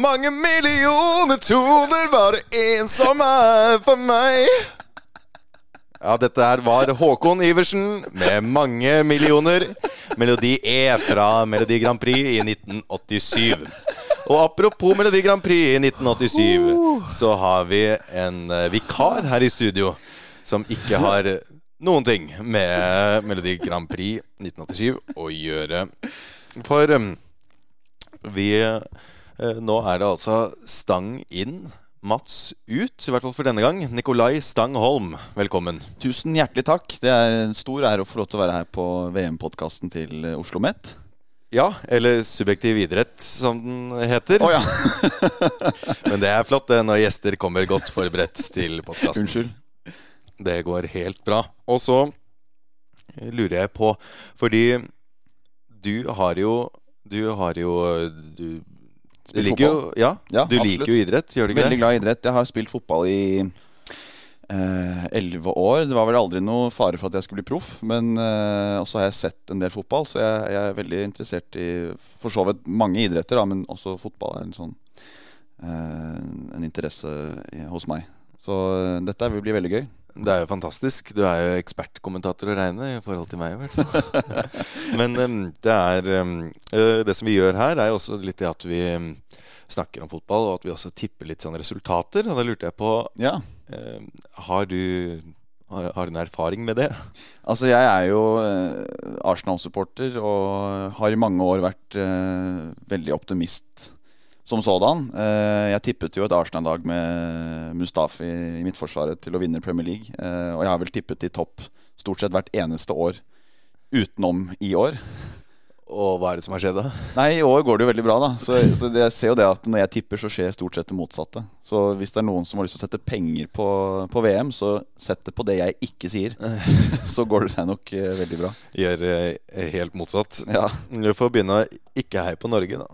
Mange millioner toner, bare én som er for meg. Ja, dette her var Håkon Iversen med mange millioner. Melodi E fra Melodi Grand Prix i 1987. Og apropos Melodi Grand Prix i 1987, så har vi en eh, vikar her i studio som ikke har noen ting med Melodi Grand Prix 1987 å gjøre. For um, vi eh, Nå er det altså stang inn. Mats ut, i hvert fall for denne gang. Nikolai Stang Holm, velkommen. Tusen hjertelig takk. Det er en stor ære å få lov til å være her på VM-podkasten til Oslo Met. Ja, eller Subjektiv idrett, som den heter. Oh, ja. Men det er flott det når gjester kommer godt forberedt til podkasten. Unnskyld. Det går helt bra. Og så lurer jeg på Fordi du har jo Du har jo Du, du Spilt liker jo. Ja, Ja, du absolutt. liker jo idrett, gjør du ikke Veldig det? glad i idrett. Jeg har spilt fotball i eh, elleve år. Det var vel aldri noe fare for at jeg skulle bli proff. Men eh, også har jeg sett en del fotball, så jeg, jeg er veldig interessert i for så vidt mange idretter, da, men også fotball er en sånn eh, en interesse hos meg. Så eh, dette vil bli veldig gøy. Det er jo fantastisk. Du er jo ekspertkommentator å regne i forhold til meg, i hvert fall. Men det er eh, Det som vi gjør her, er jo også litt det at vi snakker om fotball, og at vi også tipper litt sånn resultater. Og da lurte jeg på Ja. Har du har, du en erfaring med det? Altså, jeg er jo eh, Arsenal-supporter og har i mange år vært eh, veldig optimist som sådan. Eh, jeg tippet jo et Arsenal-lag med Mustafi i midtforsvaret til å vinne Premier League. Eh, og jeg har vel tippet i topp stort sett hvert eneste år utenom i år. Og hva er det som har skjedd, da? Nei, i år går det jo veldig bra, da. Så, så jeg ser jo det at når jeg tipper, så skjer stort sett det motsatte. Så hvis det er noen som har lyst til å sette penger på, på VM, så sett det på det jeg ikke sier. så går det deg nok eh, veldig bra. Gjør eh, helt motsatt. Ja. Du får begynne å ikke heie på Norge, da.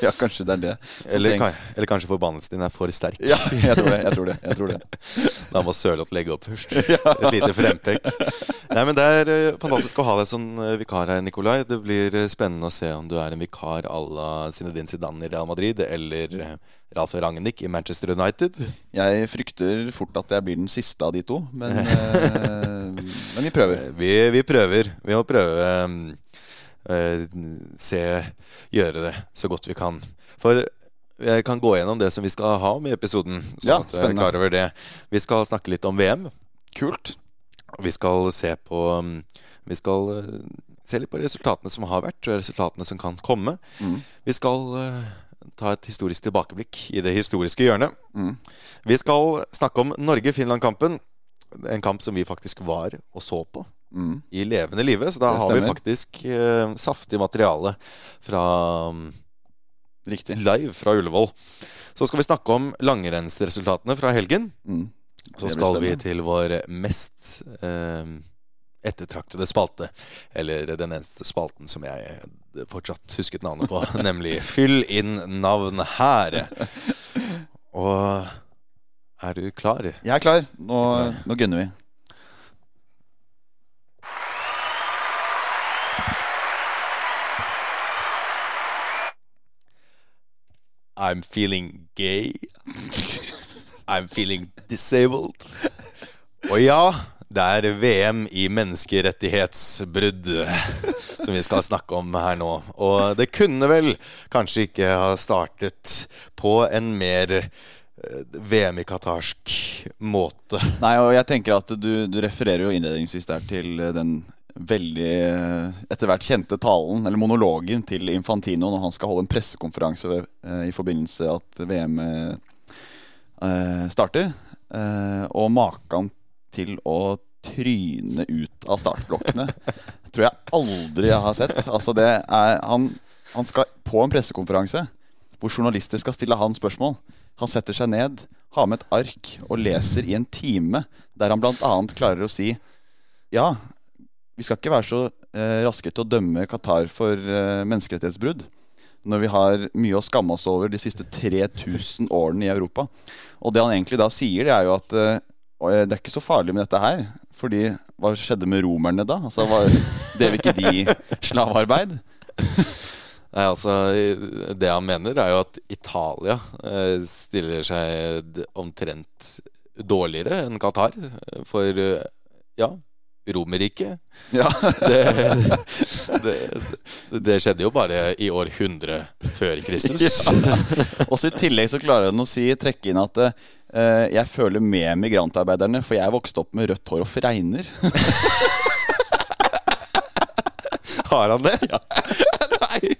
ja, kanskje det er det Eller, kan- eller kanskje forbannelsen din er for sterk. Ja, jeg tror det. jeg tror det, jeg tror det. Da må Sørloth legge opp først. Et lite frempek. Nei, men Det er eh, fantastisk å ha deg som vikar her, Nikolai. Det blir spennende å se om du er en vikar à la Zinedine Zidane i Real Madrid eller Ralf Ragnhild i Manchester United. Jeg frykter fort at jeg blir den siste av de to, men, eh, men vi prøver. Vi, vi prøver. Vi må prøve eh, eh, se Gjøre det så godt vi kan. For jeg kan gå gjennom det som vi skal ha med i episoden. Sånn Ja, er spennende. klar over det. Vi skal snakke litt om VM. Kult. Vi skal se på um, Vi skal uh, se litt på resultatene som har vært, og resultatene som kan komme. Mm. Vi skal ta et historisk tilbakeblikk i det historiske hjørnet. Mm. Vi skal snakke om Norge-Finland-kampen. En kamp som vi faktisk var og så på Mm. i levende live. Så da har vi faktisk eh, saftig materiale fra um, Riktig. live fra Ullevål. Så skal vi snakke om langrennsresultatene fra helgen. Mm. Så skal vi til vår mest eh, ettertraktede spalte. Eller den eneste spalten som jeg fortsatt husket navnet på, nemlig Fyll inn navn her. Og er du klar? Jeg er klar. Nå, nå gunner vi. I'm feeling gay. I'm feeling disabled. Og ja, det er VM i menneskerettighetsbrudd som vi skal snakke om her nå. Og det kunne vel kanskje ikke ha startet på en mer eh, VM i katarsk måte. Nei, og jeg tenker at du, du refererer jo innledningsvis der til den veldig eh, etter hvert kjente talen, eller monologen, til Infantino når han skal holde en pressekonferanse ved, eh, i forbindelse at VM eh, starter. Eh, og maken til å tryne ut av startblokkene tror jeg aldri jeg har sett. Altså er, han, han skal på en pressekonferanse hvor journalister skal stille han spørsmål. Han setter seg ned, har med et ark og leser i en time, der han bl.a. klarer å si Ja, vi skal ikke være så eh, raske til å dømme Qatar for eh, menneskerettighetsbrudd når vi har mye å skamme oss over de siste 3000 årene i Europa. Og det han egentlig da sier, det er jo at eh, og, eh, det er ikke så farlig med dette her. Fordi hva skjedde med romerne da? Altså, var, Drev ikke de slavearbeid? Nei, altså Det han mener, er jo at Italia eh, stiller seg omtrent dårligere enn Qatar. eh, For ja, Romerriket Ja. det, det, det skjedde jo bare i år 100 før Kristus. Også I tillegg så klarer han å si, trekke inn at jeg føler med migrantarbeiderne, for jeg vokste opp med rødt hår og fregner. Har han det? Ja. Nei.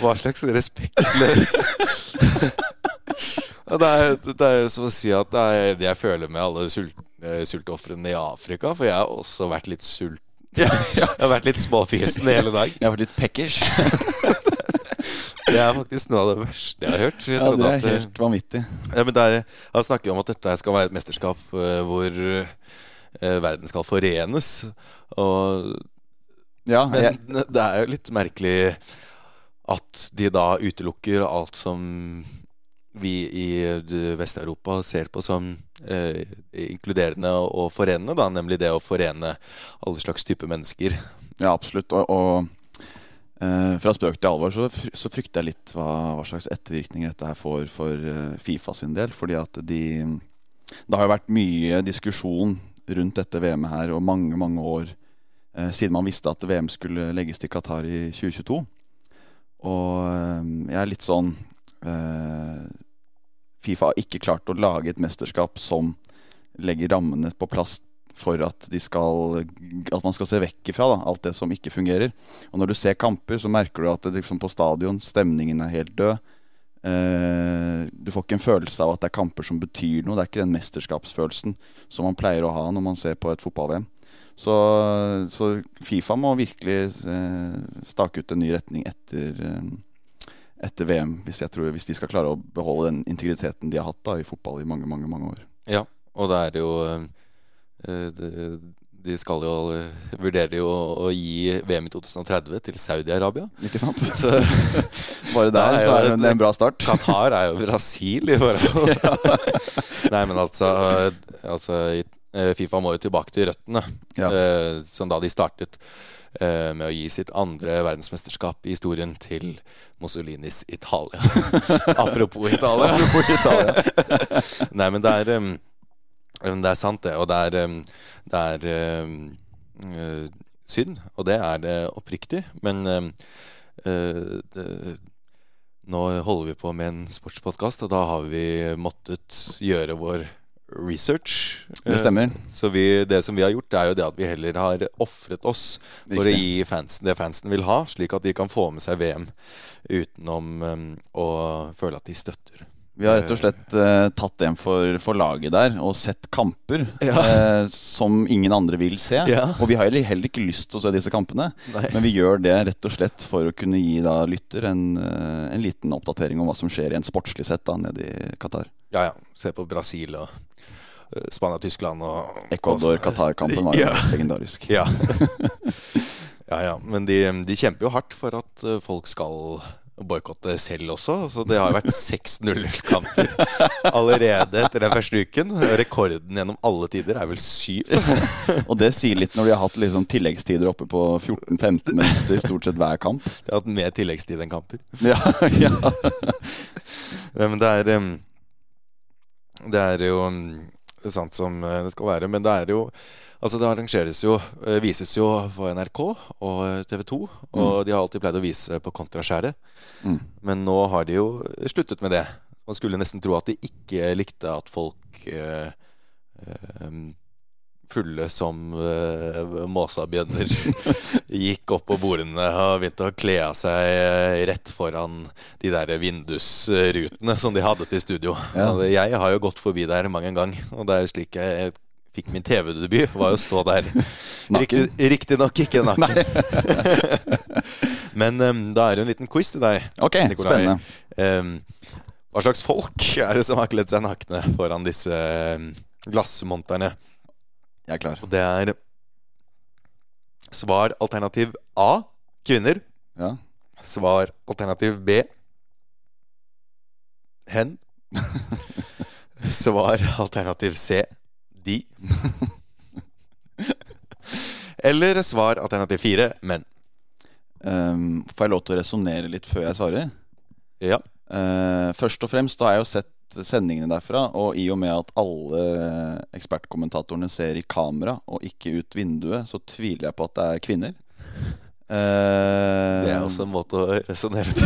Hva slags respektløs det, er, det er som å si at det er det jeg føler med alle sult, eh, sultofrene i Afrika. For jeg har også vært litt sulten. Jeg har vært litt småfisen hele dag. Jeg har vært litt pekkers. Det er faktisk noe av det verste jeg har hørt. Jeg Ja, det er at, helt vanvittig. Ja, men er, Han snakker om at dette skal være et mesterskap eh, hvor eh, verden skal forenes. Og, Ja, jeg, men det er jo litt merkelig at de da utelukker alt som vi i Vest-Europa ser på som eh, inkluderende og forenende, da, nemlig det å forene alle slags typer mennesker. ja absolutt. Og, og fra spøk til alvor så, så frykter jeg litt hva, hva slags ettervirkninger dette her får for eh, Fifa sin del. Fordi at de Det har jo vært mye diskusjon rundt dette VM-et her og mange, mange år eh, siden man visste at VM skulle legges til Qatar i 2022. Og eh, jeg er litt sånn eh, Fifa har ikke klart å lage et mesterskap som legger rammene på plass for at, skal, at man skal se vekk ifra da, alt det som ikke fungerer. Og når du ser kamper, så merker du at det liksom på stadion stemningen er helt død. Eh, du får ikke en følelse av at det er kamper som betyr noe. Det er ikke den mesterskapsfølelsen som man pleier å ha når man ser på et fotball-VM. Så, så Fifa må virkelig eh, stake ut en ny retning etter, eh, etter VM, hvis, tror, hvis de skal klare å beholde den integriteten de har hatt da, i fotball i mange, mange, mange år. Ja, og det er jo eh, De skal jo eh, vurderer jo å gi VM i 2030 til Saudi-Arabia. Ikke sant? Så Bare der er så er det et- en bra start. Qatar er jo Brasil i forhold Nei, men altså, eh, altså eh, Fifa må jo tilbake til røttene, Ja. eh, som da de startet eh, med å gi sitt andre verdensmesterskap i historien til Mussolinis Italia. Apropos Italia. Apropos Italia. Nei, men det er Det er sant, det. Og det er, det er uh, synd. Og det er det oppriktig. Men uh, det, nå holder vi på med en sportspodkast, og da har vi måttet gjøre vår research. Det stemmer. Uh, Så vi, det som vi har gjort, er jo det at vi heller har ofret oss for å gi fansen det fansen vil ha, slik at de kan få med seg VM utenom um, å føle at de støtter. Vi har rett og slett eh, tatt en for, for laget der og sett kamper Ja. eh, som ingen andre vil se. Ja. Og vi har heller, heller ikke lyst til å se disse kampene, Nei. men vi gjør det rett og slett for å kunne gi da lytter en, eh, en liten oppdatering om hva som skjer i en sportslig sett da nede i Qatar. Ja, ja. Se på Brasil og eh, Spania, Tyskland og Ecuador-Qatar-kampen var Ja. legendarisk. Ja. ja, ja. Men de, de kjemper jo hardt for at eh, folk skal boikotte selv også. Så det har vært seks 0-0-kamper allerede etter den første uken. Rekorden gjennom alle tider er vel syv. Og det sier litt når de har hatt liksom tilleggstider oppe på 14-15 minutter stort sett hver kamp. De har hatt mer tilleggstid enn kamper. Ja, ja. Men det er Det er jo sant som eh, det skal være. Men det er jo Altså Det arrangeres jo, eh, vises jo på NRK og TV 2. Og de har alltid pleid å vise på Kontraskjæret. Mm. Men nå har de jo sluttet med det. Man skulle nesten tro at de ikke likte at folk eh, eh, fulle som eh, måsabjønner gikk opp på bordene og begynte å kle av seg rett foran de der vindusrutene som de hadde til studio. Ja. Jeg har jo gått forbi der mange en gang, og det er jo slik jeg fikk min TV-debut. Var jo å stå der. Riktignok riktig ikke naken. Men um, da er det en liten quiz til deg. Ok, Nikolai. spennende. um, hva slags folk er det som har kledd seg nakne foran disse glassmonterne? Jeg er klar. Og det er svar alternativ A kvinner. Ja. Svar alternativ B hen. Svar alternativ C de. Eller svar alternativ fire menn. Um, får jeg lov til å resonnere litt før jeg svarer? Ja. Uh, først og fremst, da har jeg jo sett sendingene derfra, og i og med at alle ekspertkommentatorene ser i kamera og ikke ut vinduet, så tviler jeg på at det er kvinner. Uh, Det er også en måte å resonnere på.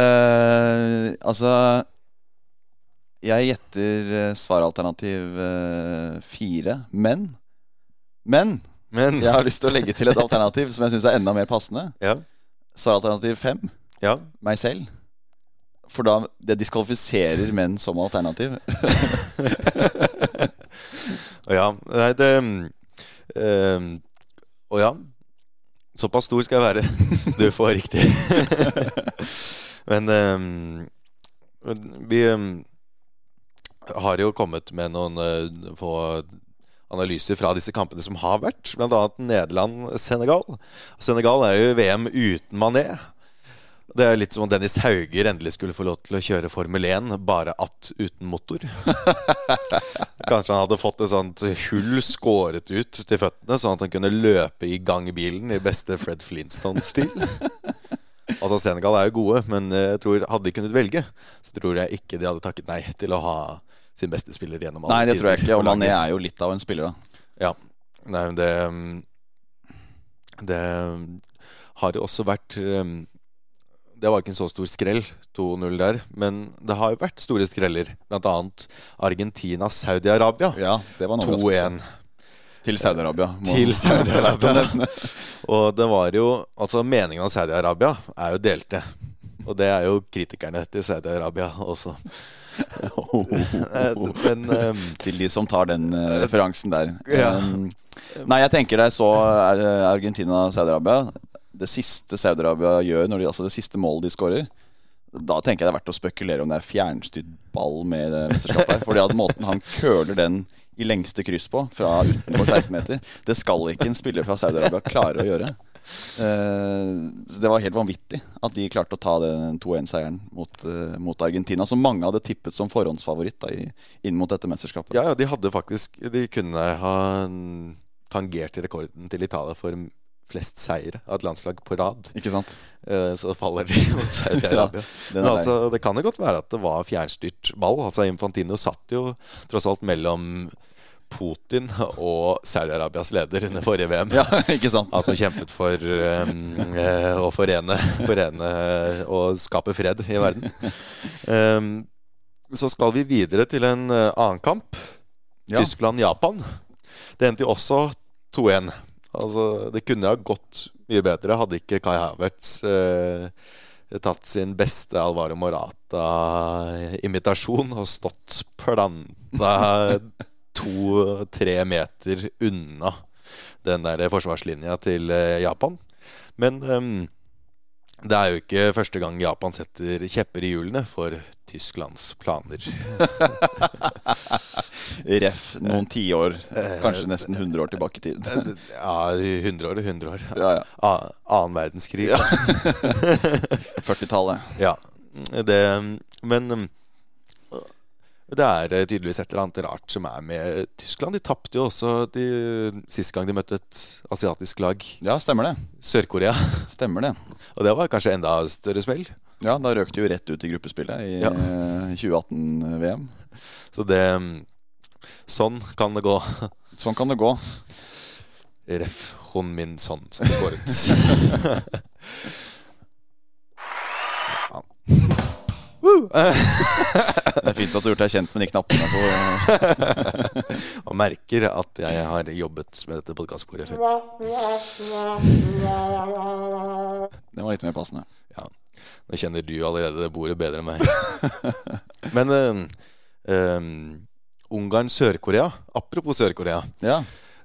uh, altså Jeg gjetter eh, svaralternativ eh, fire. Men Men Men jeg har lyst til å legge til et alternativ som jeg syns er enda mer passende. Ja. Svaralternativ fem. ja. Meg selv. For da det diskvalifiserer menn som alternativ. Ja. Nei, det ehm, Å ja. Såpass stor skal jeg være. Du får riktig. Men ehm, vi ehm, har jo kommet med noen eh, få analyser fra disse kampene som har vært, bl.a. Nederland-Senegal. Senegal er jo VM uten Mané. Det er litt som om Dennis Hauger endelig skulle få lov til å kjøre Formel 1, bare at uten motor. Kanskje han hadde fått et sånt hull skåret ut til føttene, sånn at han kunne løpe i gang bilen i beste Fred Flintstone-stil. Altså Senegal er jo gode, men jeg tror hadde de kunnet velge, så tror jeg ikke de hadde takket nei til å ha sin beste spiller gjennom alle Nei, det tror jeg ikke. Og Mané er jo litt av en spiller, da. Ja. Nei, men det Det har jo også vært um, Det var ikke en så stor skrell, 2-0 der. Men det har jo vært store skreller. Blant annet Argentina-Saudi-Arabia. Ja, det var 2-1 Til Saudi-Arabia. til Saudi-Arabia. Og det var jo Altså, meningen om Saudi-Arabia er jo delte. Og det er jo kritikerne til Saudi-Arabia også. Eh, Men um, Til de som tar den uh, referansen der. Ja. Um, nei, jeg tenker deg jeg så Argentina Argentina-Saudi-Arabia Det siste Saudi-Arabia gjør, de, altså det siste målet de skårer da tenker jeg det er verdt å spekulere om det er fjernstyrt ball med det mesterskapet. Fordi at måten han køler den i lengste kryss på, fra utenfor 16 meter, det skal ikke en spiller fra Saudi-Arabia klare å gjøre. Eh, så Det var helt vanvittig at de klarte å ta den 2-1-seieren mot, eh, mot Argentina, som mange hadde tippet som forhåndsfavoritt da, inn mot dette mesterskapet. Ja, ja, de hadde faktisk De kunne ha tangert rekorden til Italia for flest seire av et landslag på rad. Ikke sant? Eh, Så faller de mot Saudi-Arabia. ja, altså, det kan jo godt være at det var fjernstyrt ball. Altså Infantino satt jo tross alt mellom Putin og Saudi-Arabias leder under forrige VM. Ja, ikke sant? Altså kjempet for um, å forene, forene og skape fred i verden. Um, så skal vi videre til en eh, annen kamp. Ja. Tyskland-Japan. Det endte jo også 2-1. Altså, det kunne ha gått mye bedre hadde ikke Kai Havertz eh, tatt sin beste Alvaro Morata-imitasjon og stått planta to-tre meter unna den der forsvarslinja til eh, Japan. Men um, det er jo ikke første gang Japan setter kjepper i hjulene for Tysklands planer. Ref noen tiår, kanskje nesten 100 år tilbake i tid. Ja, 100 år og 100 år. Ja, ja. Annen verdenskrig. 40-tallet. Ja, det Men um, det er eh, tydeligvis et eller annet rart som er med Tyskland. De tapte jo også de, sist gang de møtte et asiatisk lag, Ja, stemmer det. Sør-Korea. Stemmer det. Og det var kanskje enda større smell. Ja, da røk de jo rett ut i gruppespillet i Ja. eh, 2018-VM. Så det um, Sånn kan det gå. Sånn kan det gå. Ref. Hun min sånn som skåret. Det er fint at du har gjort deg kjent med de knappene. Og merker at jeg har jobbet med dette podkastbordet før. det var litt mer passende. Ja, Nå kjenner du allerede det bordet bedre enn meg. Men um, eh, Ungarn-Sør-Korea Apropos Sør-Korea, Ja,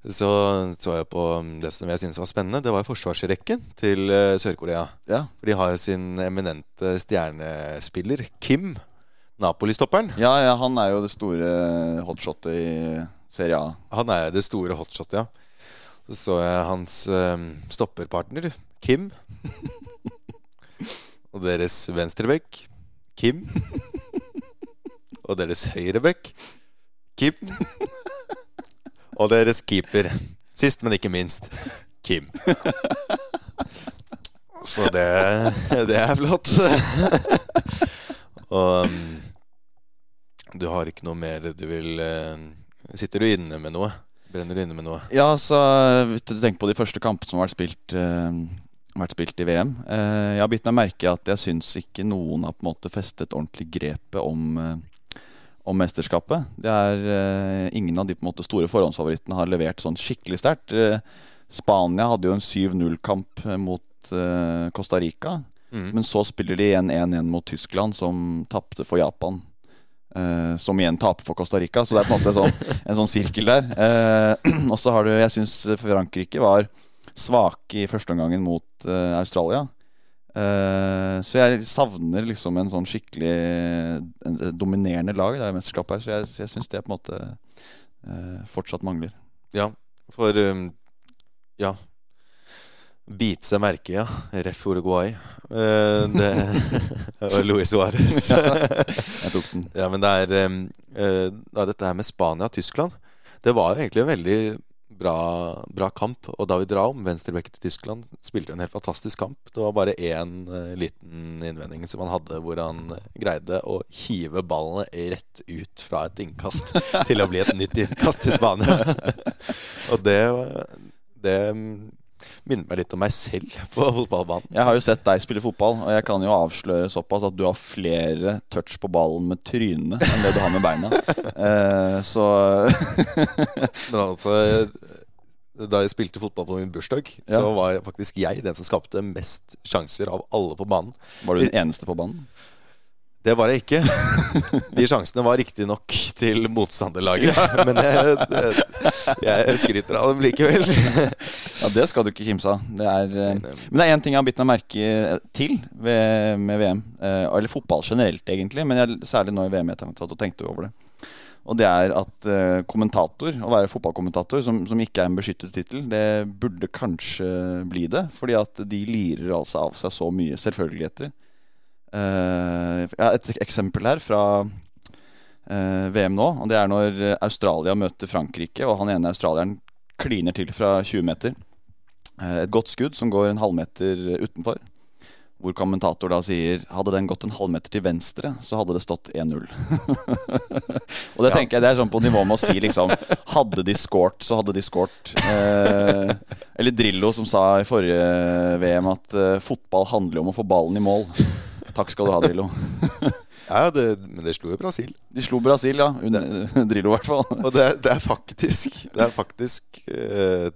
så så jeg på det som jeg syntes var spennende. Det var forsvarsrekken til eh, Sør-Korea. ja. For de har jo sin eminente stjernespiller Kim. Napoli-stopperen. ja, ja han er jo det store hotshotet i Serie A. Han er det store hotshotet, ja. Så så jeg hans eh, stopperpartner, Kim. Og deres venstrebekk, Kim. Og deres høyrebekk, Kim. Og deres keeper, Sist, men ikke minst Kim. Så det, det er flott. Og um, du har ikke noe mer du vil uh, Sitter du inne med noe? Brenner du inne med noe? Ja, så hvis du tenker på de første kampene som har vært spilt, uh, vært spilt i VM. uh, jeg har bitt meg merke at jeg syns ikke noen har på en måte festet ordentlig grepet om, eh, om mesterskapet. Det er eh, Ingen av de på en måte store forhåndsfavorittene har levert sånn skikkelig sterkt. Eh, Spania hadde jo en 7-0-kamp mot eh, Costa Rica. Mm. Men så spiller de igjen 1-1 mot Tyskland, som tapte for Japan. eh, som igjen taper for Costa Rica. Så det er på en måte sånn, en sånn sirkel der. Eh, og så har du Jeg syns Frankrike var svake i førsteomgangen mot eh, Australia. Eh, så jeg savner liksom en sånn skikkelig en, dominerende lag i det mesterskapet her. Så jeg, jeg syns det på en måte eh, fortsatt mangler. Ja, for um, Ja. Bite seg merke, ja. Ref Uruguay. Uh, det var Luis Suárez. Jeg tok den. ja, men det er um, uh, Dette her med Spania og Tyskland Det var jo egentlig en veldig bra, bra kamp. Og David Raum, venstreback til Tyskland, spilte en helt fantastisk kamp. Det var bare én uh, liten innvending som han hadde, hvor han greide å hive ballene rett ut fra et innkast til å bli et nytt innkast i Spania. og det, det minner meg litt om meg selv på fotballbanen. Jeg har jo sett deg spille fotball, og jeg kan jo avsløre såpass at du har flere touch på ballen med trynet enn det du har med beina. Eh, så Men altså Da jeg spilte fotball på min bursdag, Ja. så var faktisk jeg den som skapte mest sjanser av alle på banen. var du den eneste på banen. Det var jeg ikke. De sjansene var riktignok til motstanderlaget. Men jeg, jeg skryter av dem likevel. Ja, Det skal du ikke kimse av. Det er, eh, men det er én ting jeg har bitt meg merke til ved, med VM. Eh, eller fotball generelt, egentlig. Men jeg, særlig nå i VM jeg tenkte, og tenkte over det. Og det er at eh, kommentator, å være fotballkommentator, som, som ikke er en beskyttet tittel, det burde kanskje bli det. Fordi at de lirer altså av seg så mye selvfølgeligheter. Uh, har et eksempel her fra uh, VM nå. Og det er når Australia møter Frankrike, og han ene australieren kliner til fra 20 meter. Eh, Et godt skudd som går en halvmeter utenfor. Hvor kommentator da sier Hadde den gått en halvmeter til venstre, så hadde det stått 1-0. og det Ja. tenker jeg det er sånn på nivå med å si liksom Hadde de scoret, så hadde de scoret. Eh, eller Drillo som sa i forrige VM at eh, fotball handler om å få ballen i mål. Takk skal du ha, Drillo. Ja, det, Men det slo jo Brasil. De slo Brasil, ja. Under, Drillo, i hvert fall. Og det, det er faktisk Det er faktisk eh,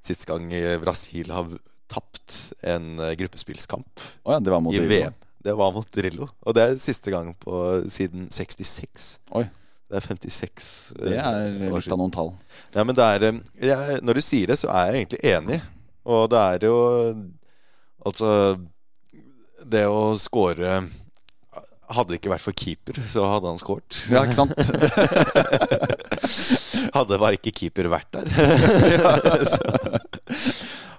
sist gang Brasil har tapt en eh, gruppespillskamp oh, ja, det var mot i Drillo. VM. Det var mot Drillo. Og det er siste gang på siden 66. Oi. Det er 56 eh, Det er litt av noen tall. Ja, men det er eh, jeg, Når du sier det, så er jeg egentlig enig. Og det er jo Altså Det å score Hadde det ikke vært for keeper, så hadde han skåret. Ja, ikke sant? Hadde bare ikke keeper vært der.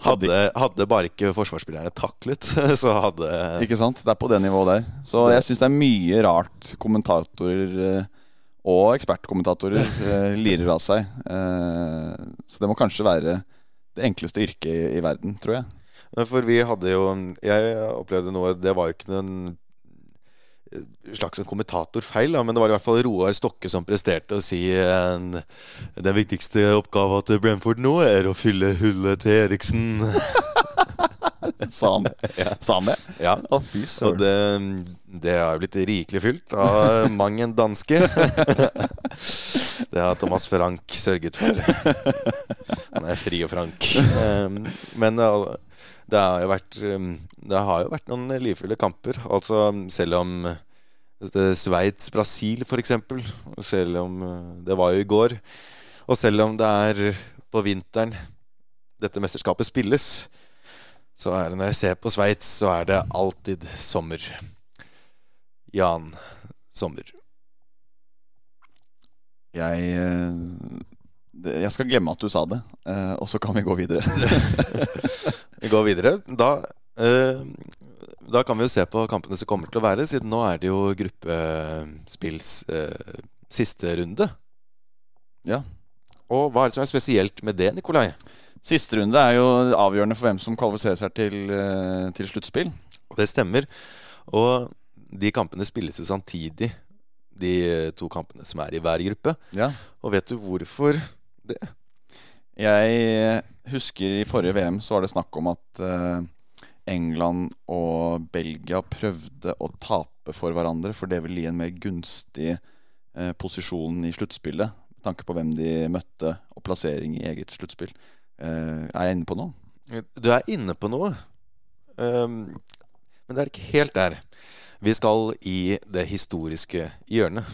Hadde, hadde bare ikke forsvarsspillerne taklet, så hadde Ikke sant? Det er på det nivået der. Så jeg syns det er mye rart kommentatorer eh, og ekspertkommentatorer eh, lirer av seg. Eh, Så det må kanskje være det enkleste yrket i, verden, tror jeg. For vi hadde jo Jeg opplevde noe Det var jo ikke noen slags en kommentatorfeil, men det var i hvert fall Roar Stokke som presterte å si en, den viktigste oppgaven til Brentford nå er å fylle hullet til Eriksen. Sa han, ja. det? Ja, Oh, fy Og det, det har blitt rikelig fylt av mang en danske. Det har Thomas Frank sørget for. Han er fri og frank. Um, Men det har jo vært um, Det har jo vært noen livfulle kamper. Altså selv om Sveits-Brasil, f.eks. Selv om uh, Det var jo i går. Og selv om det er på vinteren dette mesterskapet spilles, så er det når jeg ser på Sveits, så er det alltid sommer. Jan Sommer. Jeg, eh, jeg skal glemme at du sa det, eh, og så kan vi gå videre. Vi går videre. Da, uh, da kan vi jo se på kampene som kommer til å være, siden nå er det jo gruppespills uh, siste runde. Ja. Og hva er det som er spesielt med det, Nikolai? Siste runde er jo avgjørende for hvem som kvalifiserer seg til, eh, til sluttspill. Det stemmer. Og de kampene spilles jo samtidig, de to kampene som er i hver gruppe. Ja. Og vet du hvorfor det? Jeg husker i forrige VM så var det snakk om at eh, England og Belgia prøvde å tape for hverandre, for det ville gi en mer gunstig eh, posisjon i sluttspillet. Med tanke på hvem de møtte, og plassering i eget sluttspill. Eh, er jeg inne på noe? Du er inne på noe. Um, men det er ikke helt der. Vi skal i det historiske hjørnet.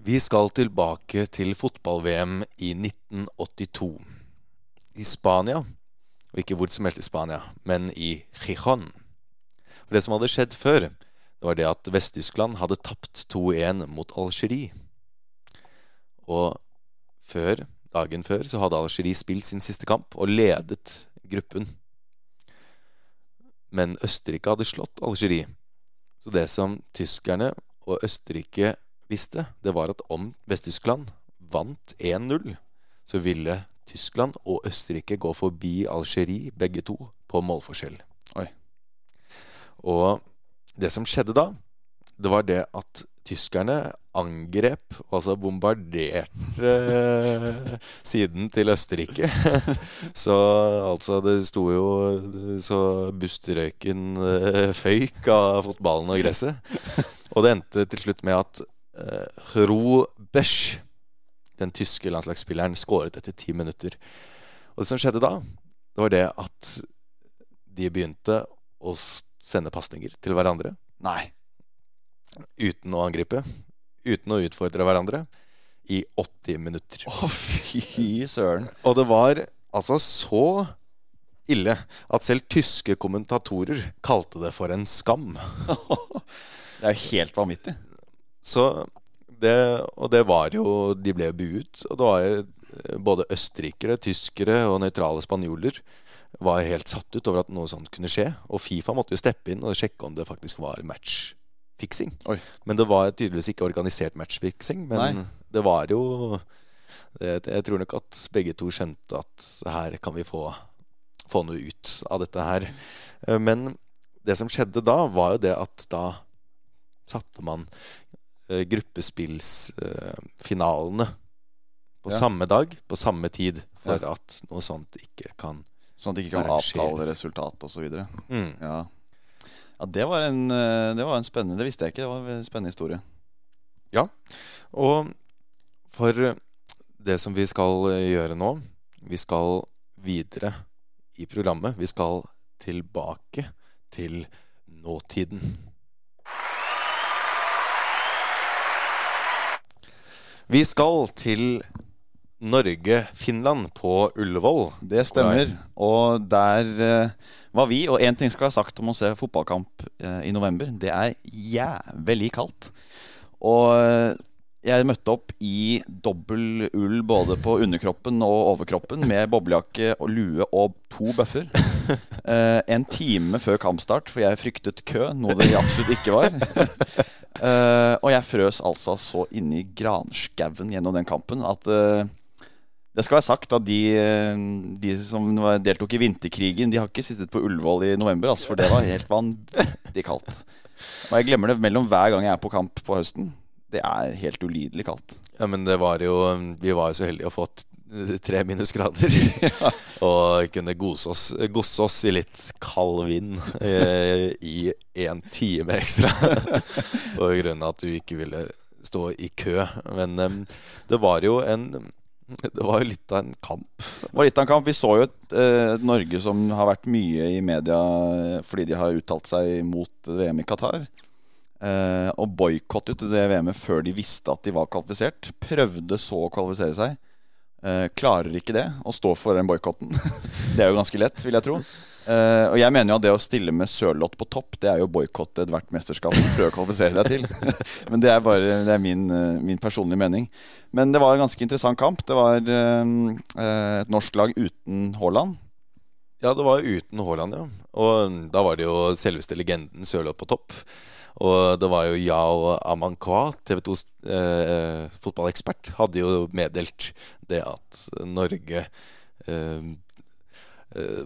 Vi skal tilbake til fotball-VM i 1982. I Spania, og ikke hvor som helst i Spania, men i Gijon. For det som hadde skjedd før, det var det at Vest-Tyskland hadde tapt 2-1 mot Algerie. Og før, dagen før så hadde Algerie spilt sin siste kamp og ledet gruppen. Men Østerrike hadde slått Algerie. Så det som tyskerne og Østerrike visste, det var at om Vest-Tyskland vant 1-0, så ville Tyskland og Østerrike gå forbi Algerie, begge to, på målforskjell. Oi. Og det som skjedde da, det var det at tyskerne angrep, altså bombarderte eh, siden til Østerrike. så altså, det sto jo så bustrøyken eh, føyk av fotballen og gresset. Og det endte til slutt med at uh, Ro Besch, den tyske landslagsspilleren, skåret etter ti minutter. Og det som skjedde da, det var det at de begynte å sende pasninger til hverandre. Nei. Uten å angripe. Uten å utfordre hverandre. I 80 minutter. Å, fy søren. Og det var altså så ille at selv tyske kommentatorer kalte det for en skam. Det er jo helt vanvittig. Så det, og det var jo De ble buet. Og det var jo både østerrikere, tyskere og nøytrale spanjoler var helt satt ut over at noe sånt kunne skje. Og Fifa måtte jo steppe inn og sjekke om det faktisk var matchfiksing. Oi. Men det var tydeligvis ikke organisert matchfiksing. Men Nei. det var jo det, Jeg tror nok at begge to skjønte at her kan vi få, få noe ut av dette her. Eh, Men det som skjedde da, var jo det at da satte man eh, gruppespillsfinalene på Ja. samme dag, på samme tid, for at noe sånt ikke kan Sånn at de ikke kan avtale resultat osv. mm. Ja. ja, det var en, eh, det var en spennende Det visste jeg ikke. Det var en spennende historie. Ja. Og for det som vi skal eh, gjøre nå Vi skal videre i programmet. Vi skal tilbake til nåtiden. Vi skal til Norge-Finland på Ullevål. Det stemmer. Og der uh, var vi. Og én ting skal ha sagt om å se fotballkamp uh, i november. Det er jævlig kaldt. Og eh, jeg møtte opp i dobbel ull både på underkroppen og overkroppen med boblejakke og lue og to bøffer. Eh, en time før kampstart, for jeg fryktet kø, noe det absolutt ikke var. Eh, og jeg frøs altså så inni granskauen gjennom den kampen at uh, det skal være sagt at de, eh, de som deltok i vinterkrigen, de har ikke sittet på Ullevål i november, altså, for det var helt vanvittig kaldt. Og jeg glemmer det mellom hver gang jeg er på kamp på høsten. Det er helt ulidelig kaldt. Ja, men det var jo Vi var jo så heldige å få tre minusgrader. og kunne gose oss, gosse oss i litt kald vind eh, i en time ekstra. På grunn av at du ikke ville stå i kø. Men eh, det var jo en Det var jo litt av en kamp. Det var litt av en kamp. Vi så jo et, eh, Norge som har vært mye i media eh, fordi de har uttalt seg mot VM i Qatar. Eh, og boikottet det VM-et før de visste at de var kvalifisert. Prøvde så å kvalifisere seg. Eh, klarer ikke det, å stå for den boikotten. det er jo ganske lett, vil jeg tro. Uh, og jeg mener jo at det å stille med Sørloth på topp, det er jo å boikotte ethvert mesterskap du prøver å kvalifisere deg til. Men det er bare det er min, uh, min personlige mening. Men det var en ganske interessant kamp. Det var uh, et norsk lag uten Haaland. Ja, det var uten Haaland, ja. Og da var det jo selveste legenden Sørloth på topp. Og det var jo Yao Amankwa, TV 2s eh, fotballekspert, hadde jo meddelt det at Norge eh, eh,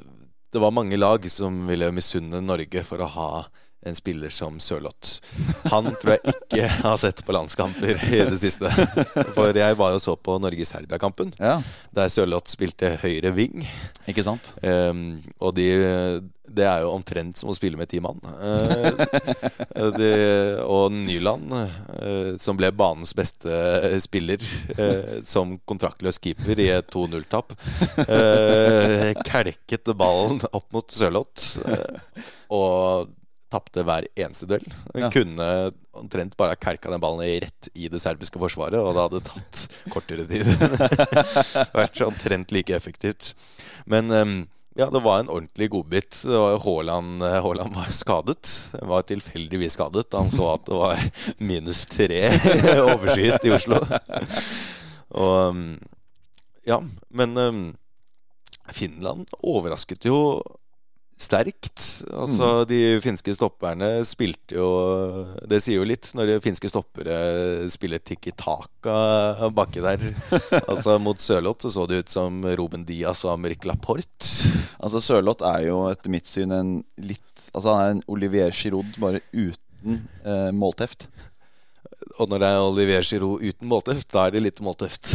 Det var mange lag som ville misunne Norge for å ha en spiller som Sørloth. Han tror jeg ikke har sett på landskamper i det siste. For jeg var jo så på Norge-Serbia-kampen, Ja, der Sørloth spilte høyre ving. ikke sant? Um, og de, det er jo omtrent som å spille med ti mann. Uh, de, og Nyland, uh, som ble banens beste spiller uh, som kontraktløs keeper i et 2-0-tap, uh, kelket ballen opp mot Sørloth og tapte hver eneste duell. Ja. Kunne omtrent bare ha den ballen rett i det serbiske forsvaret, og det hadde tatt kortere tid. Vært omtrent like effektivt. Men um, ja, det var en ordentlig godbit. Haaland, eh, Haaland var skadet. Var tilfeldigvis skadet. Han så at det var minus tre overskyet i Oslo. Og um, ja, men um, Finland overrasket jo sterkt. Altså, De finske stopperne spilte jo Det sier jo litt når de finske stoppere spiller tikki taka baki der. Altså Mot Sørloth så så det ut som Ruben Diaz og Amerik Laporte. Altså Sørloth er jo etter mitt syn en litt Altså han er en Olivier Giroud bare uten eh, målteft. Og når det er Olivier Giroud uten måltøft, da er det litt målteft.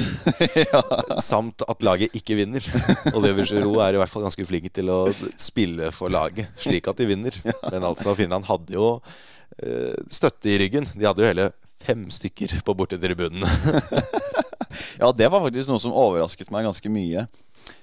Samt at laget ikke vinner. Olivier Giroud er i hvert fall ganske flink til å spille for laget, slik at de vinner. Men altså, Finland hadde jo eh, støtte i ryggen. De hadde jo hele fem stykker på bortetribunene. Ja, det var faktisk noe som overrasket meg ganske mye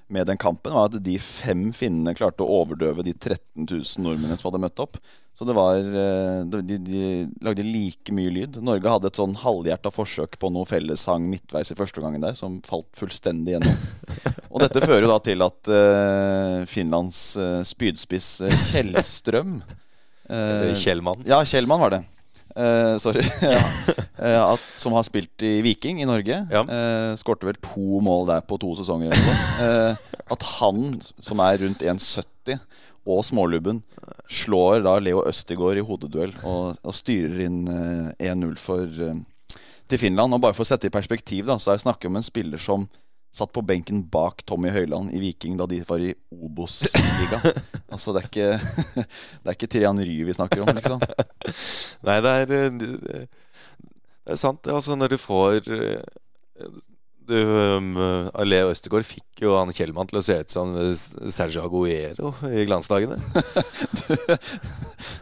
med den kampen. Var at de fem finnene klarte å overdøve de 13 000 nordmennene som hadde møtt opp. Så det var eh, De, de lagde like mye lyd. Norge hadde et sånn halvhjerta forsøk på noe fellessang midtveis i første gangen der, som falt fullstendig gjennom. Og dette fører jo da til at uh, Finlands uh, spydspiss uh, Kjellstrøm Kjellmann. ja, Kjellmann var det. Eh, sorry. ja. Eh, at, som har spilt i Viking i Norge. Ja. Uh, Skårte vel to mål der på to sesonger. Uh. Eh, at han, som er rundt 1,70, og smålubben, slår da Leo Østigård i hodeduell og, og styrer inn eh, 1-0 for eh, til Finland. Og bare for å sette i perspektiv, da, så er det snakk om en spiller som satt på benken bak Tommy Høiland i Viking da de var i Obos-liga. altså, det er ikke Det er ikke Trian Ry vi snakker om, liksom. Nei, det er, eh, det er sant. Altså, når du får eh, du, um, Leo Østegård fikk jo han Kjellmann til å se ut som eh, Sergio Aguero i glansdagene.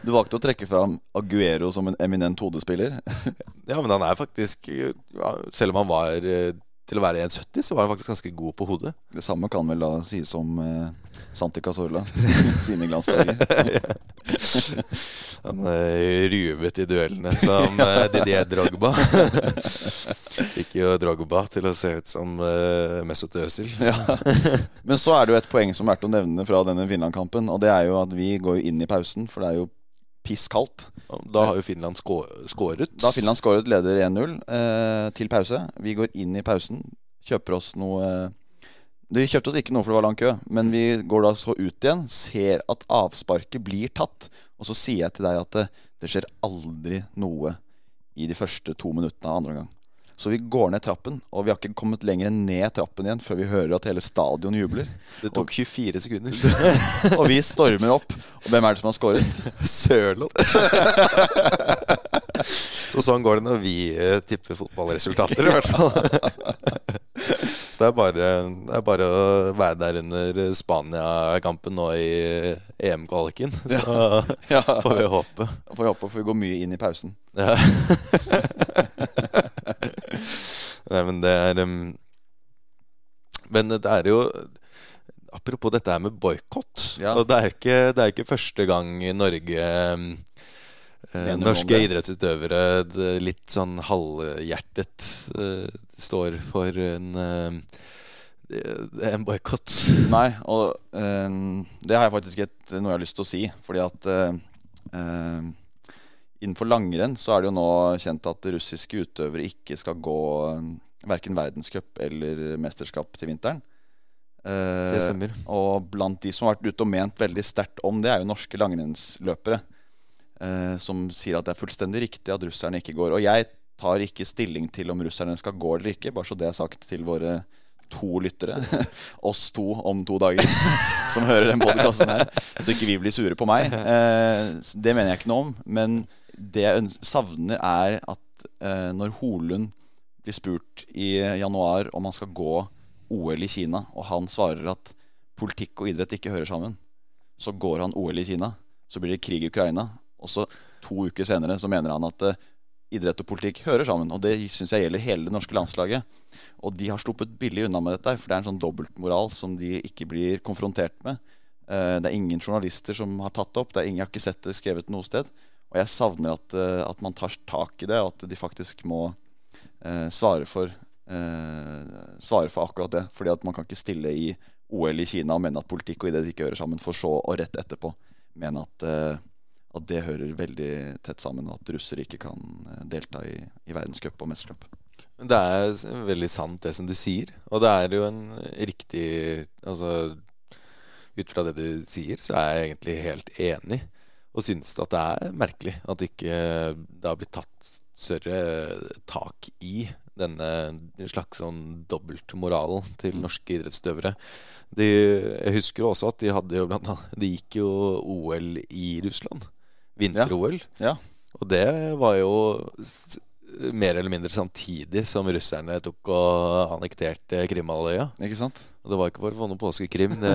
Du valgte å trekke fram Aguero som en eminent hodespiller. Ja, men han er faktisk Selv om han var til å være 1,70, så var han faktisk ganske god på hodet. Det samme kan vel da sies om eh, Santi Cazorla sine glansdager. Han eh, ruvet i duellene som eh, Didier Drogba. Fikk jo Drogba til å se ut som eh, Mesut Özil. Ja. Men så er det jo et poeng som er verdt å nevne fra denne Finland-kampen. Og det er jo at vi går inn i pausen, for det er jo piss kaldt. Da har jo Finland skåret. Da har Finland skåret leder 1-0 eh, til pause. Vi går inn i pausen, kjøper oss noe eh, Vi kjøpte oss ikke noe for det var lang kø, men vi går da så ut igjen, ser at avsparket blir tatt. Og så sier jeg til deg at det, det skjer aldri noe i de første to minuttene av andre omgang. Så vi går ned trappen, og vi har ikke kommet lenger ned trappen igjen før vi hører at hele stadion jubler. Det tok 24 sekunder. Og vi stormer opp. Og hvem er det som har skåret? Sørloth. Så sånn går det når vi eh, tipper fotballresultater, i hvert fall. Så det er, bare, det er bare å være der under Spania-kampen nå i EM-kvaliken. Så Ja. får vi håpe. Får vi håpe, for vi går mye inn i pausen. Ja. Nei, men det er um, Men det er jo Apropos dette her med boikott. Ja. Det det er ikke første gang Norge um, Norske idrettsutøvere litt sånn halvhjertet uh, står for en uh, en boikott. Nei, og uh, det har jeg faktisk et, noe jeg har lyst til å si. Fordi at innenfor langrenn så er det jo nå kjent at russiske utøvere ikke skal gå eh, verken verdenscup eller mesterskap til vinteren. Eh, Det stemmer. Og blant de som har vært ute og ment veldig sterkt om det, er jo norske langrennsløpere. eh, som sier at det er fullstendig riktig at russerne ikke går. Og jeg tar ikke stilling til om russerne skal gå eller ikke, bare så det er sagt til våre to lyttere. Oss to om to dager som hører den podkasten her. Så ikke vi blir sure på meg. Eh, det mener jeg ikke noe om. Men det jeg savner, er at eh, når Holund blir spurt i januar om han skal gå OL i Kina, og han svarer at politikk og idrett ikke hører sammen, så går han OL i Kina. Så blir det krig i Ukraina. Og så to uker senere så mener han at eh, idrett og politikk hører sammen. Og det syns jeg gjelder hele det norske landslaget. Og de har sluppet billig unna med dette, for det er en sånn dobbeltmoral som de ikke blir konfrontert med. Eh, det er ingen journalister som har tatt det opp. Det er ingen, jeg har ikke sett det skrevet noe sted. Og jeg savner at, eh, at man tar tak i det, og at de faktisk må eh, svare, for, eh, svare for akkurat det. Fordi at man kan ikke stille i OL i Kina og mene at politikk og idrett ikke hører sammen, for så og rett etterpå mene at eh, at det hører veldig tett sammen, og at russere ikke kan eh, delta i, i verdenscup og mesterskap. Det er veldig sant, det som du sier. Og det er jo en riktig Altså, ut fra det du sier, så er jeg egentlig helt enig. Og syns at det er merkelig at ikke det har blitt tatt større tak i denne slags sånn dobbeltmoralen til norske idrettsutøvere. Jeg husker også at de hadde jo blant annet De gikk jo OL i Russland vinter-OL. Ja. Og det var jo mer eller mindre samtidig som russerne tok og annekterte Krimhalvøya. Ikke sant? Og det var ikke for å få noe påskekrim. Det,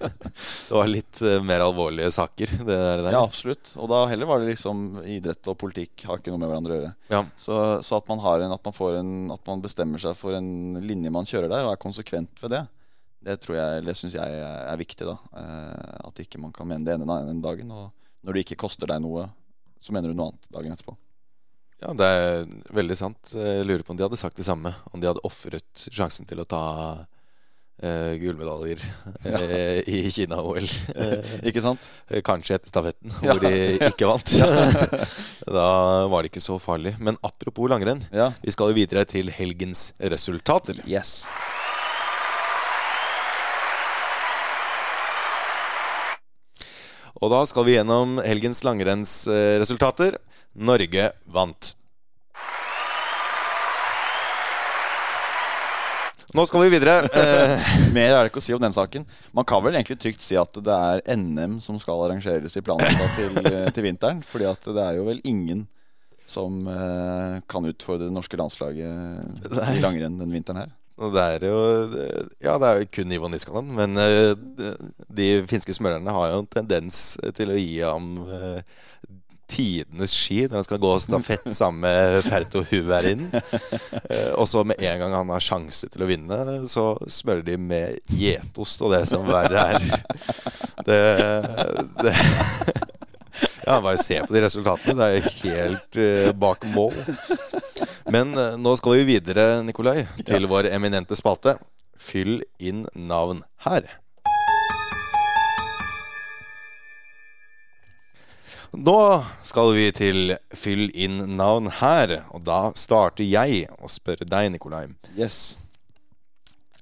det var litt uh, mer alvorlige saker. Det der, der. Ja, absolutt. Og da heller var det liksom idrett og politikk har ikke noe med hverandre å gjøre. Ja. Så, så, at man har en, at man får en At man bestemmer seg for en linje man kjører der, og er konsekvent ved det, det tror jeg, det syns jeg er viktig. da uh, At ikke man kan mene det ene den dagen. Og når det ikke koster deg noe, så mener du noe annet dagen etterpå. Ja, det er veldig sant. Jeg lurer på om de hadde sagt det samme. Om de hadde ofret sjansen til å ta eh, gullmedaljer eh, i Kina-OL. Eh, ikke sant? Kanskje etter stafetten, hvor de ikke vant. da var det ikke så farlig. Men apropos langrenn, Ja. vi skal jo videre til helgens resultater. Yes. Og da skal vi gjennom helgens langrennsresultater. Norge vant. Nå skal vi videre. Eh, Mer er det ikke å si om den saken. Man kan vel egentlig trygt si at det er NM som skal arrangeres i planlagda til, eh, til vinteren. Fordi at det er jo vel ingen som eh, kan utfordre det norske landslaget i langrenn den vinteren her. det er jo Ja, det er jo kun Ivo Niskanen, men eh, de finske smølerne har jo en tendens til å gi ham tidenes ski når han skal gå stafett sammen med Perto Huverin. Eh, og så med en gang han har sjanse til å vinne, så smører de med gjetost og det som verre er. Det, det Ja, bare se på de resultatene. Det er jo helt eh, bak mål. Men eh, nå skal vi videre, Nikolai, til vår eminente spalte. Fyll inn navn her. Nå skal vi til Fyll inn navn her, og da starter jeg å spørre deg, Nikolai. Yes.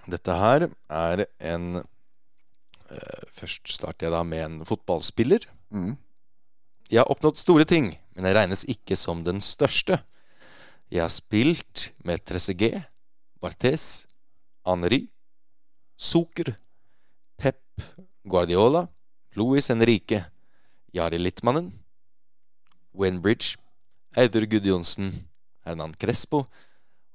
Dette her er en eh, Først starter jeg da med en fotballspiller. Mm. Jeg har oppnådd store ting, men jeg regnes ikke som den største. Jeg har spilt med Trezeguet, Barthes, Henri, Zucker, Pep, Guardiola, Louis Henrique, Jari Littmannen, Wayne Bridge, Eidur Gudjonsen, Hernan Crespo,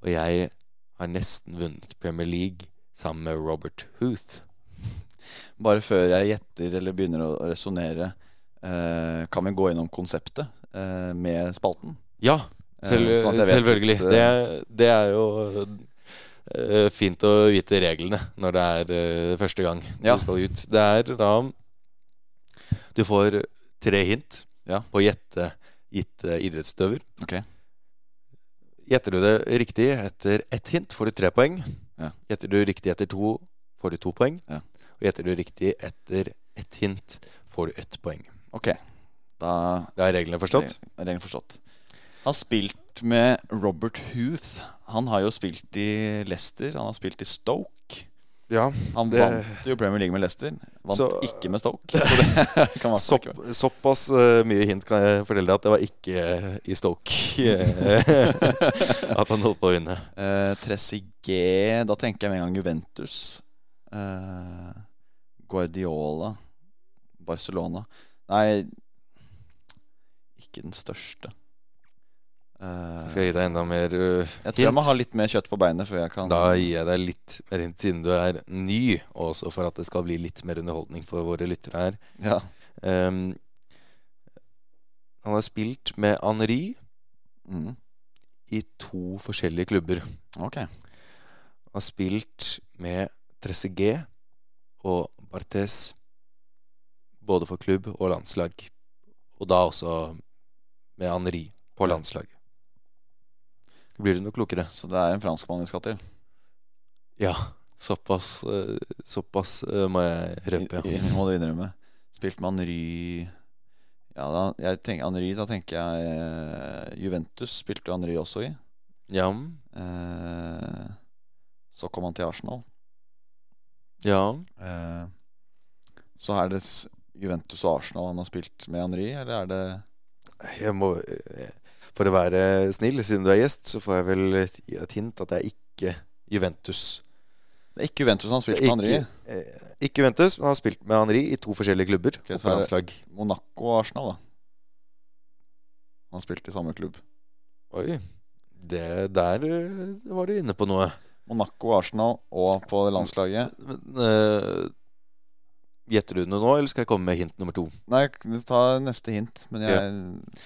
og jeg har nesten vunnet Premier League sammen med Robert Huth. Bare før jeg gjetter eller begynner å resonnere, eh, kan vi gå gjennom konseptet eh, med spalten? Ja, selv, Eh, sånn jeg vet selvfølgelig. det, det er jo eh, fint å vite reglene når det er første gang Ja. du skal ut. Det er da Du får tre hint Ja. på å gjette gitte idrettsutøver. Okay. Gjetter du det riktig etter ett hint, får du tre poeng. Ja. Gjetter du riktig etter to, får du to poeng. Ja. Og gjetter du riktig etter ett hint, får du ett poeng. Ok. Da Det er reglene forstått? Er reglene forstått. Han har spilt med Robert Huth. Han har jo spilt i Leicester, han har spilt i Stoke. Ja, Han det- vant jo Premier League med Leicester. Vant Så- ikke med Stoke. Så det kan Sopp, såpass uh, mye hint kan jeg fortelle deg at det var ikke uh, i Stoke at han holdt på å vinne. Uh, Trezeguet Da tenker jeg med en gang Juventus. Uh, Guardiola. Barcelona. Nei, ikke den største. Eh, Skal jeg gi deg enda mer uh, jeg tror jeg må ha litt mer kjøtt på beinet før jeg kan Da gir jeg deg litt mer hint siden du er ny, og også for at det skal bli litt mer underholdning for våre lyttere her. Ja. Um, han har spilt med Henri Mm. i to forskjellige klubber. Ok. Han har spilt med Trezeguet og Barthes både for klubb og landslag. Og da også med Henri på landslaget. Blir du noe klokere? Så det er en franskmann vi skal til? Ja. Såpass, eh, såpass eh, må jeg røpe. Ja. Må du innrømme. Spilt med Henry Ja, da, jeg tenker, Henry, da tenker jeg eh, Juventus spilte Henry også i. Ja. Eh, så kom han til Arsenal. ja. Eh, så er det Juventus og Arsenal han har spilt med Henry, eller er det Jeg må eh, For å være snill, siden du er gjest, så får jeg vel et, hint at det er ikke Juventus. Det er ikke Juventus han har spilt Det med Henri ikke, eh, ikke Juventus, men han har spilt med Henri i to forskjellige klubber. Okay, så er det- landslag. Monaco og Arsenal, da. Han har spilt i samme klubb. Oi. Det, der eh, var du inne på noe. Monaco, Arsenal og på landslaget. Men, eh, Gjetter du noe nå, eller skal jeg komme med hint nummer to? Nei, ta neste hint. Men jeg Eh,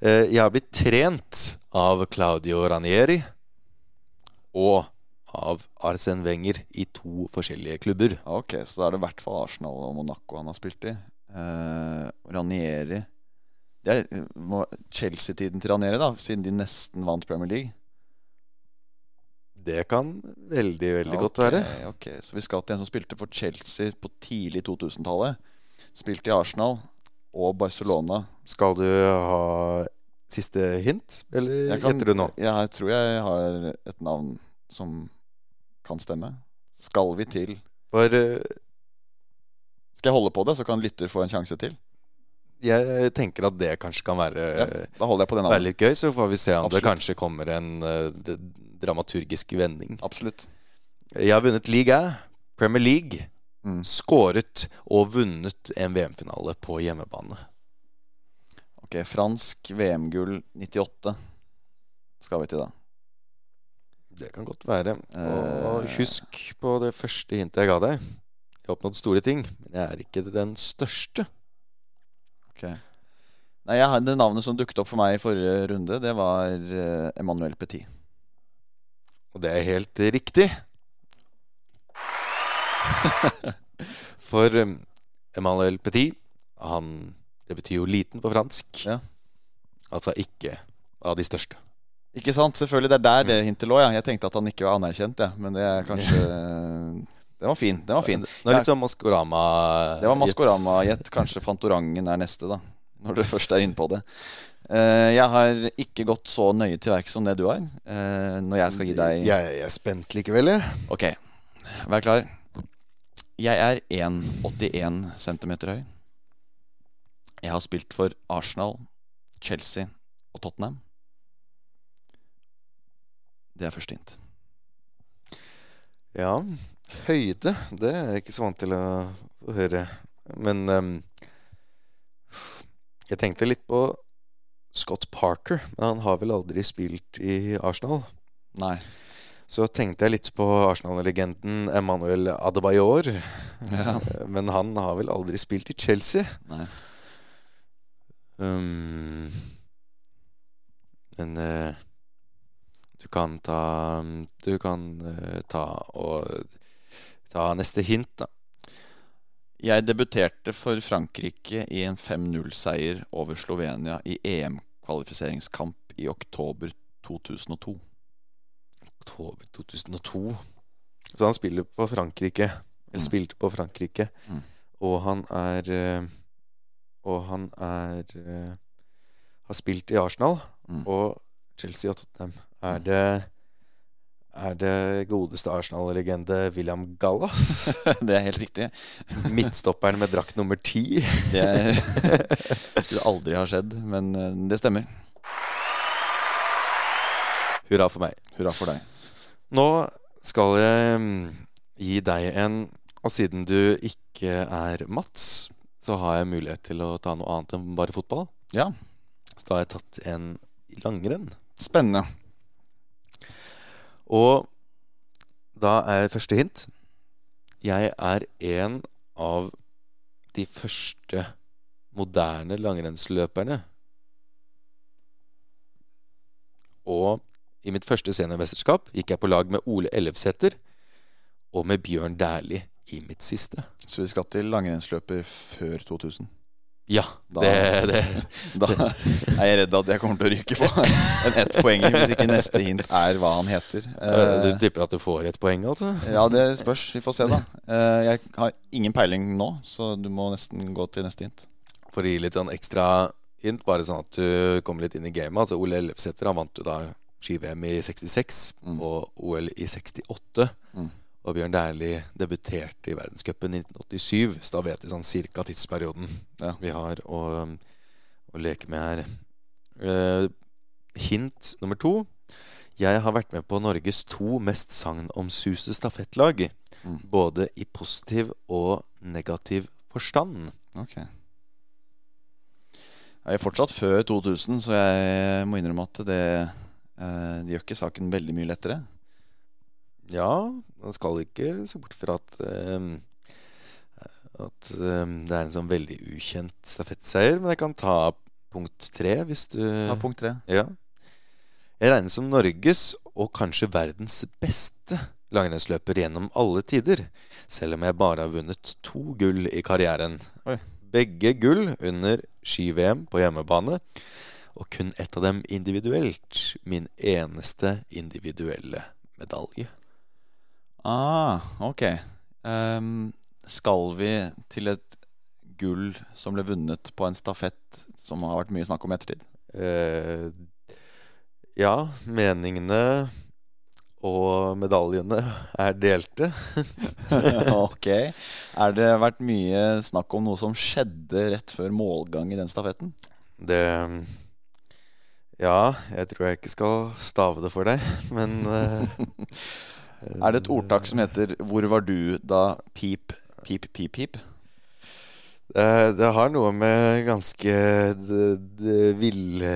jeg har blitt trent av Claudio Ranieri og av Arsen Wenger i to forskjellige klubber. Ok, så da er det i hvert fall Arsenal og Monaco han har spilt i. Eh, Ranieri Det er Chelsea-tiden til Ranieri, da, siden de nesten vant Premier League. Det kan veldig, veldig godt være. Ok, Så vi skal til en som spilte for Chelsea på tidlig 2000-tallet. Spilte i Arsenal og Barcelona. Skal du ha siste hint, eller Jeg kan- gjetter du nå? Jeg tror jeg har et navn som kan stemme. Skal vi til For eh, Skal jeg holde på det, så kan lytter få en sjanse til? jeg tenker at det kanskje kan være, Ja, litt gøy, så får vi se om det kanskje kommer en eh, dramaturgisk vending. Absolutt. Jeg har vunnet liga, Premier League, Mm. skåret og vunnet en VM-finale på hjemmebane. Ok, fransk VM-gull 98 skal vi til, da. Det kan godt være. Og Eh. husk på det første hintet jeg ga deg. Jeg har oppnådd store ting, men jeg er ikke den største. Ok. Nei, jeg Det navnet som dukket opp for meg i forrige runde, det var eh, Emmanuel Petit. Og det er helt riktig. For um, Emmanuel Petit han, Det betyr jo liten på fransk. Ja. Altså ikke av de største. Ikke sant? Selvfølgelig, det er der det hintet lå. Ja. Jeg tenkte at han ikke var anerkjent, ja. men det er kanskje Den var fin. Den var fin. Det er litt sånn Maskorama Det var Maskorama-gjett. Kanskje Fantorangen er neste, da. Når du først er inne på det. Eh, jeg har ikke gått så nøye til verks som det du har. Eh, når jeg skal gi deg Jeg, jeg er spent likevel, jeg. Ok, vær klar. Jeg er 1,81 cm høy. Jeg har spilt for Arsenal, Chelsea og Tottenham. Det er første hint. Ja, høyde, det er jeg ikke så vant til å høre. Men um, jeg tenkte litt på Scott Parker, men han har vel aldri spilt i Arsenal. Nei. Så tenkte jeg litt på Arsenal-legenden Emmanuel Adebayor. Ja. Men han har vel aldri spilt i Chelsea. Nei. Um, men uh, du kan ta Du kan uh, ta og ta neste hint, da. Jeg debuterte for Frankrike i en 5-0-seier over Slovenia i EM-kvalifiseringskamp i oktober 2002. Oktober 2002. Så han spiller på Frankrike. Eller Mm. spilte på Frankrike. Mm. Og han er eh, Og han er eh, Har spilt i Arsenal Mm. og Chelsea og Tottenham. Er det er det godeste Arsenal-legende William Gallas. Det er helt riktig. Midtstopperen med drakt nummer ti. Det, det skulle aldri ha skjedd, men eh, det stemmer. Hurra for meg. Hurra for deg. Nå skal jeg mm, gi deg en Og siden du ikke er Mats, så har jeg mulighet til å ta noe annet enn bare fotball. Ja, Så da har jeg tatt en langrenn. spennende. Og da er første hint Jeg er en av de første moderne langrennsløperne. Og i mitt første seniormesterskap gikk jeg på lag med Ole Ellefsæter og med Bjørn Dæhlie i mitt siste. Så vi skal til langrennsløper før 2000. Ja, Da- det, det Da er jeg redd at jeg kommer til å ryke på en ett poeng hvis ikke neste hint er hva han heter. Du Eh, tipper at du får et poeng, altså? ja, det spørs. Vi får se, da. Eh, Jeg har ingen peiling nå, så du må nesten gå til neste hint. For å gi litt sånn ekstra hint, bare sånn at du kommer litt inn i gamet. Altså Ole Ellefsæter han vant jo da ski-VM i 66 Mm. og OL i 68. Mm. Og Bjørn Dæhlie debuterte i verdenscupen i 1987, så da vet vi sånn cirka tidsperioden Ja. vi har å, å leke med her. Uh, hint nummer to. Jeg har vært med på Norges to mest sagnomsuste stafettlag. Mm. Både i positiv og negativ forstand. Ok. Jeg er fortsatt før 2000, så jeg må innrømme at det, det gjør ikke saken veldig mye lettere. Ja, man skal ikke se bort fra at ehm, At ehm, det er en sånn veldig ukjent stafettseier. Men jeg kan ta punkt tre, hvis du Ta punkt tre. Ja. Jeg regnes som Norges, og kanskje verdens beste langrennsløper gjennom alle tider. Selv om jeg bare har vunnet to gull i karrieren. Oi. Begge gull under ski-VM på hjemmebane. Og kun ett av dem individuelt. Min eneste individuelle medalje. Ah, ok. Um, skal vi til et gull som ble vunnet på en stafett som har vært mye snakk om i ettertid? Uh, ja, meningene og medaljene er delte. ok. Er det vært mye snakk om noe som skjedde rett før målgang i den stafetten? Det Ja, jeg tror jeg ikke skal stave det for deg, men uh, Er det et ordtak som heter 'Hvor var du da pip, pip, pip, pip'? Uh, det har noe med ganske ville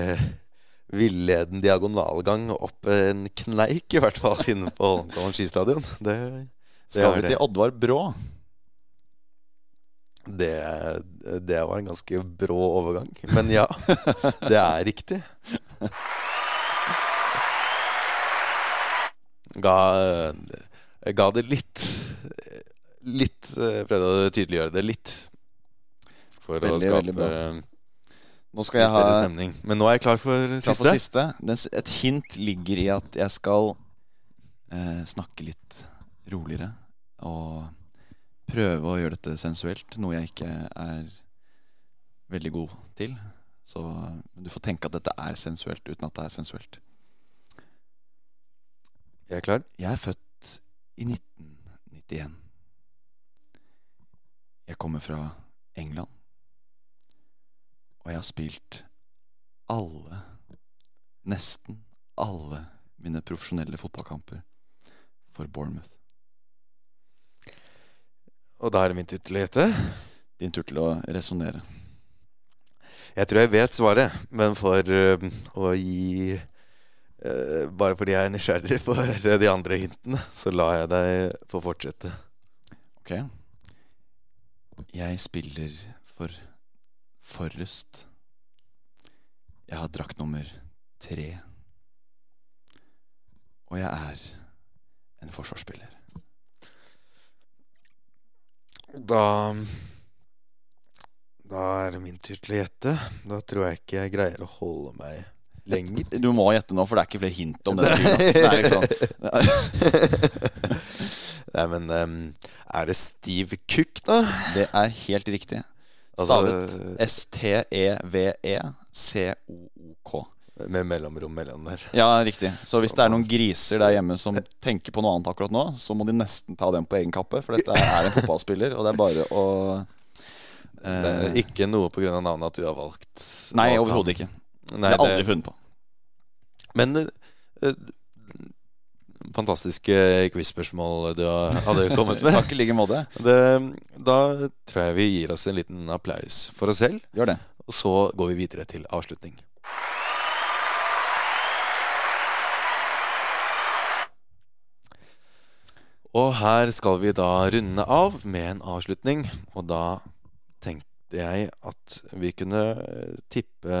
villeden diagonalgang opp en kneik, i hvert fall, inne på Holmenkollen skistadion. Det, det, Skal vi til Oddvar Brå? Det, det var en ganske brå overgang. Men ja, det er riktig. Ga, ga det litt Litt eh, Prøvde å tydeliggjøre det litt. For å Veldig, veldig skape Nå skal jeg ha stemning. Men nå er jeg klar for klar siste. for siste. Et hint ligger i at jeg skal eh, snakke litt roligere og prøve å gjøre dette sensuelt, noe jeg ikke er veldig god til. Så du får tenke at dette er sensuelt uten at det er sensuelt. Jeg er klar. Jeg er født i 1991. Jeg kommer fra England. Og jeg har spilt alle, nesten alle, mine profesjonelle fotballkamper for Bournemouth. Og da er det min tur til å gjette. Din tur til å resonnere. Jeg tror jeg vet svaret, men for uh, å gi uh, Bare fordi jeg er nysgjerrig på de andre hintene, så lar jeg deg få fortsette. Ok? Jeg spiller for Forrest. Jeg har drakt nummer tre. Og jeg er en forsvarsspiller. Da Da er det min tur til å gjette. Da tror jeg ikke jeg greier å holde meg lenger. Du må gjette nå, for det er ikke flere hint om. Det er liksom, Nei, men um, er det Steve Cook, da? det er helt riktig. Altså, Stavet S-T-E-V-E C-O-O-K. Med mellomrom mellom der. Ja, riktig. Så hvis det er noen griser der hjemme som tenker på noe annet akkurat nå, så må de nesten ta dem på egen kappe, for dette er en fotballspiller, og det er bare å Det er eh, ikke noe pga. navnet at du har valgt Nei, overhodet ikke. Nei, det jeg aldri funnet på. men eh, fantastiske quizspørsmål du hadde kommet med. Takk i like måte. Det, da tror jeg vi gir oss en liten applaus for oss selv, Gjør det. og så går vi videre til avslutning. Og her skal vi da runde av med en avslutning, og da tenkte jeg at vi kunne tippe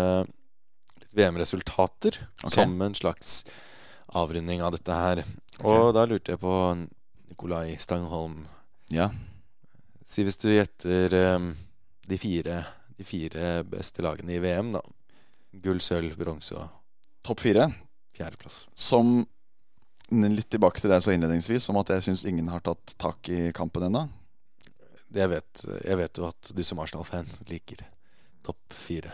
litt VM-resultater okay. som en slags avrunding av dette her. Og da lurte jeg på Nikolai Stangholm. Ja. Si hvis du gjetter um, de, fire, de fire beste lagene i VM, da. Gull, sølv, bronse og Topp fire. fjerdeplass. Som Litt tilbake til det jeg sa innledningsvis, om at jeg syns ingen har tatt tak i kampen ennå. Det Jeg jeg vet jo at du som Arsenal-fan liker topp fire.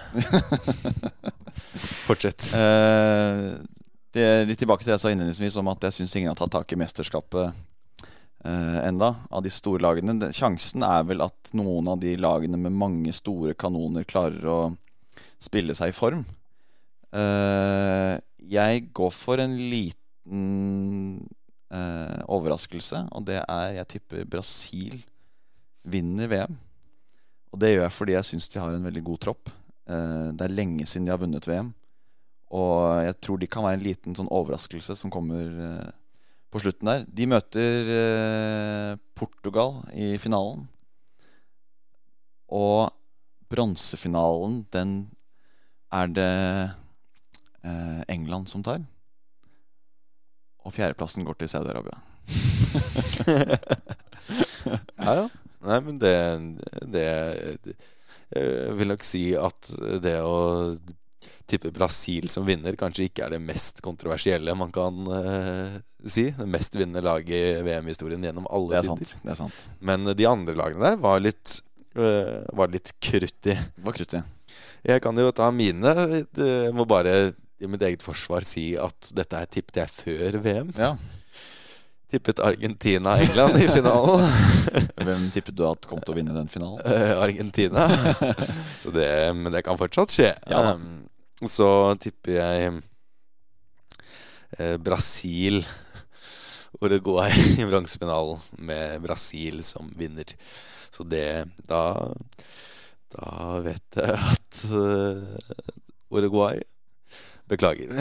Fortsett. Eh, det er litt tilbake til det jeg sa innledningsvis om at jeg syns ingen har tatt tak i mesterskapet eh, enda av de store lagene. Den, sjansen er vel at noen av de lagene med mange store kanoner klarer å spille seg i form. Eh, jeg går for en liten eh, overraskelse, og det er Jeg tipper Brasil vinner VM. Og det gjør jeg fordi jeg syns de har en veldig god tropp. Eh, det er lenge siden de har vunnet VM. Og jeg tror de kan være en liten sånn overraskelse som kommer eh, på slutten der. De møter eh, Portugal i finalen. Og bronsefinalen, den er det eh, England som tar. Og fjerdeplassen går til Saudi-Arabia. Ja, ja. Nei, men det, det Jeg vil nok si at det å tippe Brasil som vinner kanskje ikke er det mest kontroversielle man kan uh, si. Det mest vinnende laget i VM-historien gjennom Det alle er sant. det er sant Men de andre lagene der var litt, uh, var litt krutt i. Var krutt i. Jeg kan jo ta mine. Jeg må bare i mitt eget forsvar si at dette her tippet jeg før VM. Ja. Tippet Argentina-England i finalen. Hvem tippet du at kom til å vinne den finalen? Eh, Argentina. Så det, men det kan fortsatt skje. Ja. Um, så tipper jeg eh, Brasil Uruguay i bronsefinalen med Brasil som vinner. Så det Da, da vet jeg at eh, Uruguay Beklager.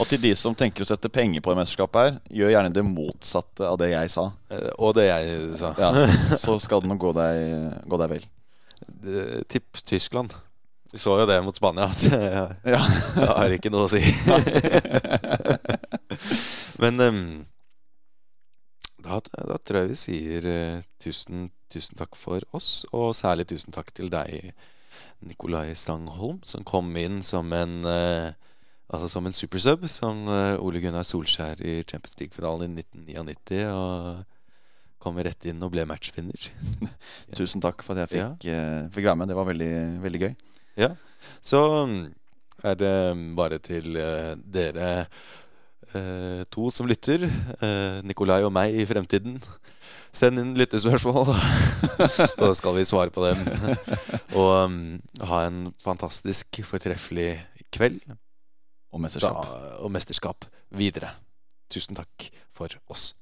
Og til de som tenker å sette penger på det mesterskapet her, gjør gjerne det motsatte av det jeg sa. Eh, Og det jeg sa. Ja, Så skal det nå gå deg, gå deg vel. Tipp Tyskland. Vi så jo det mot Spania, at jeg, Ja. jeg har ikke noe å si. Men um, da, da tror jeg vi sier uh, tusen, tusen takk for oss, og særlig tusen takk til deg, Nikolai Stangholm, som kom inn som en eh, Altså som en supersub, som eh, Ole Gunnar Solskjær i Champions League-finalen i 1999. Og kom rett inn og ble matchvinner. Tusen takk for at jeg fikk, eh, fikk være med. Det var veldig, veldig gøy. Ja. Så mm, er det bare til dere to som lytter, Nikolai og meg i fremtiden. Send inn lyttespørsmål, så skal vi svare på dem. Og um, ha en fantastisk, fortreffelig kveld Og da, og mesterskap videre. Tusen takk for oss.